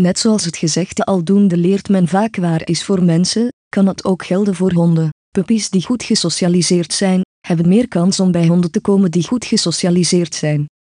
Net zoals het gezegde aldoende leert men vaak waar is voor mensen, kan het ook gelden voor honden. Puppies die goed gesocialiseerd zijn, hebben meer kans om bij honden te komen die goed gesocialiseerd zijn.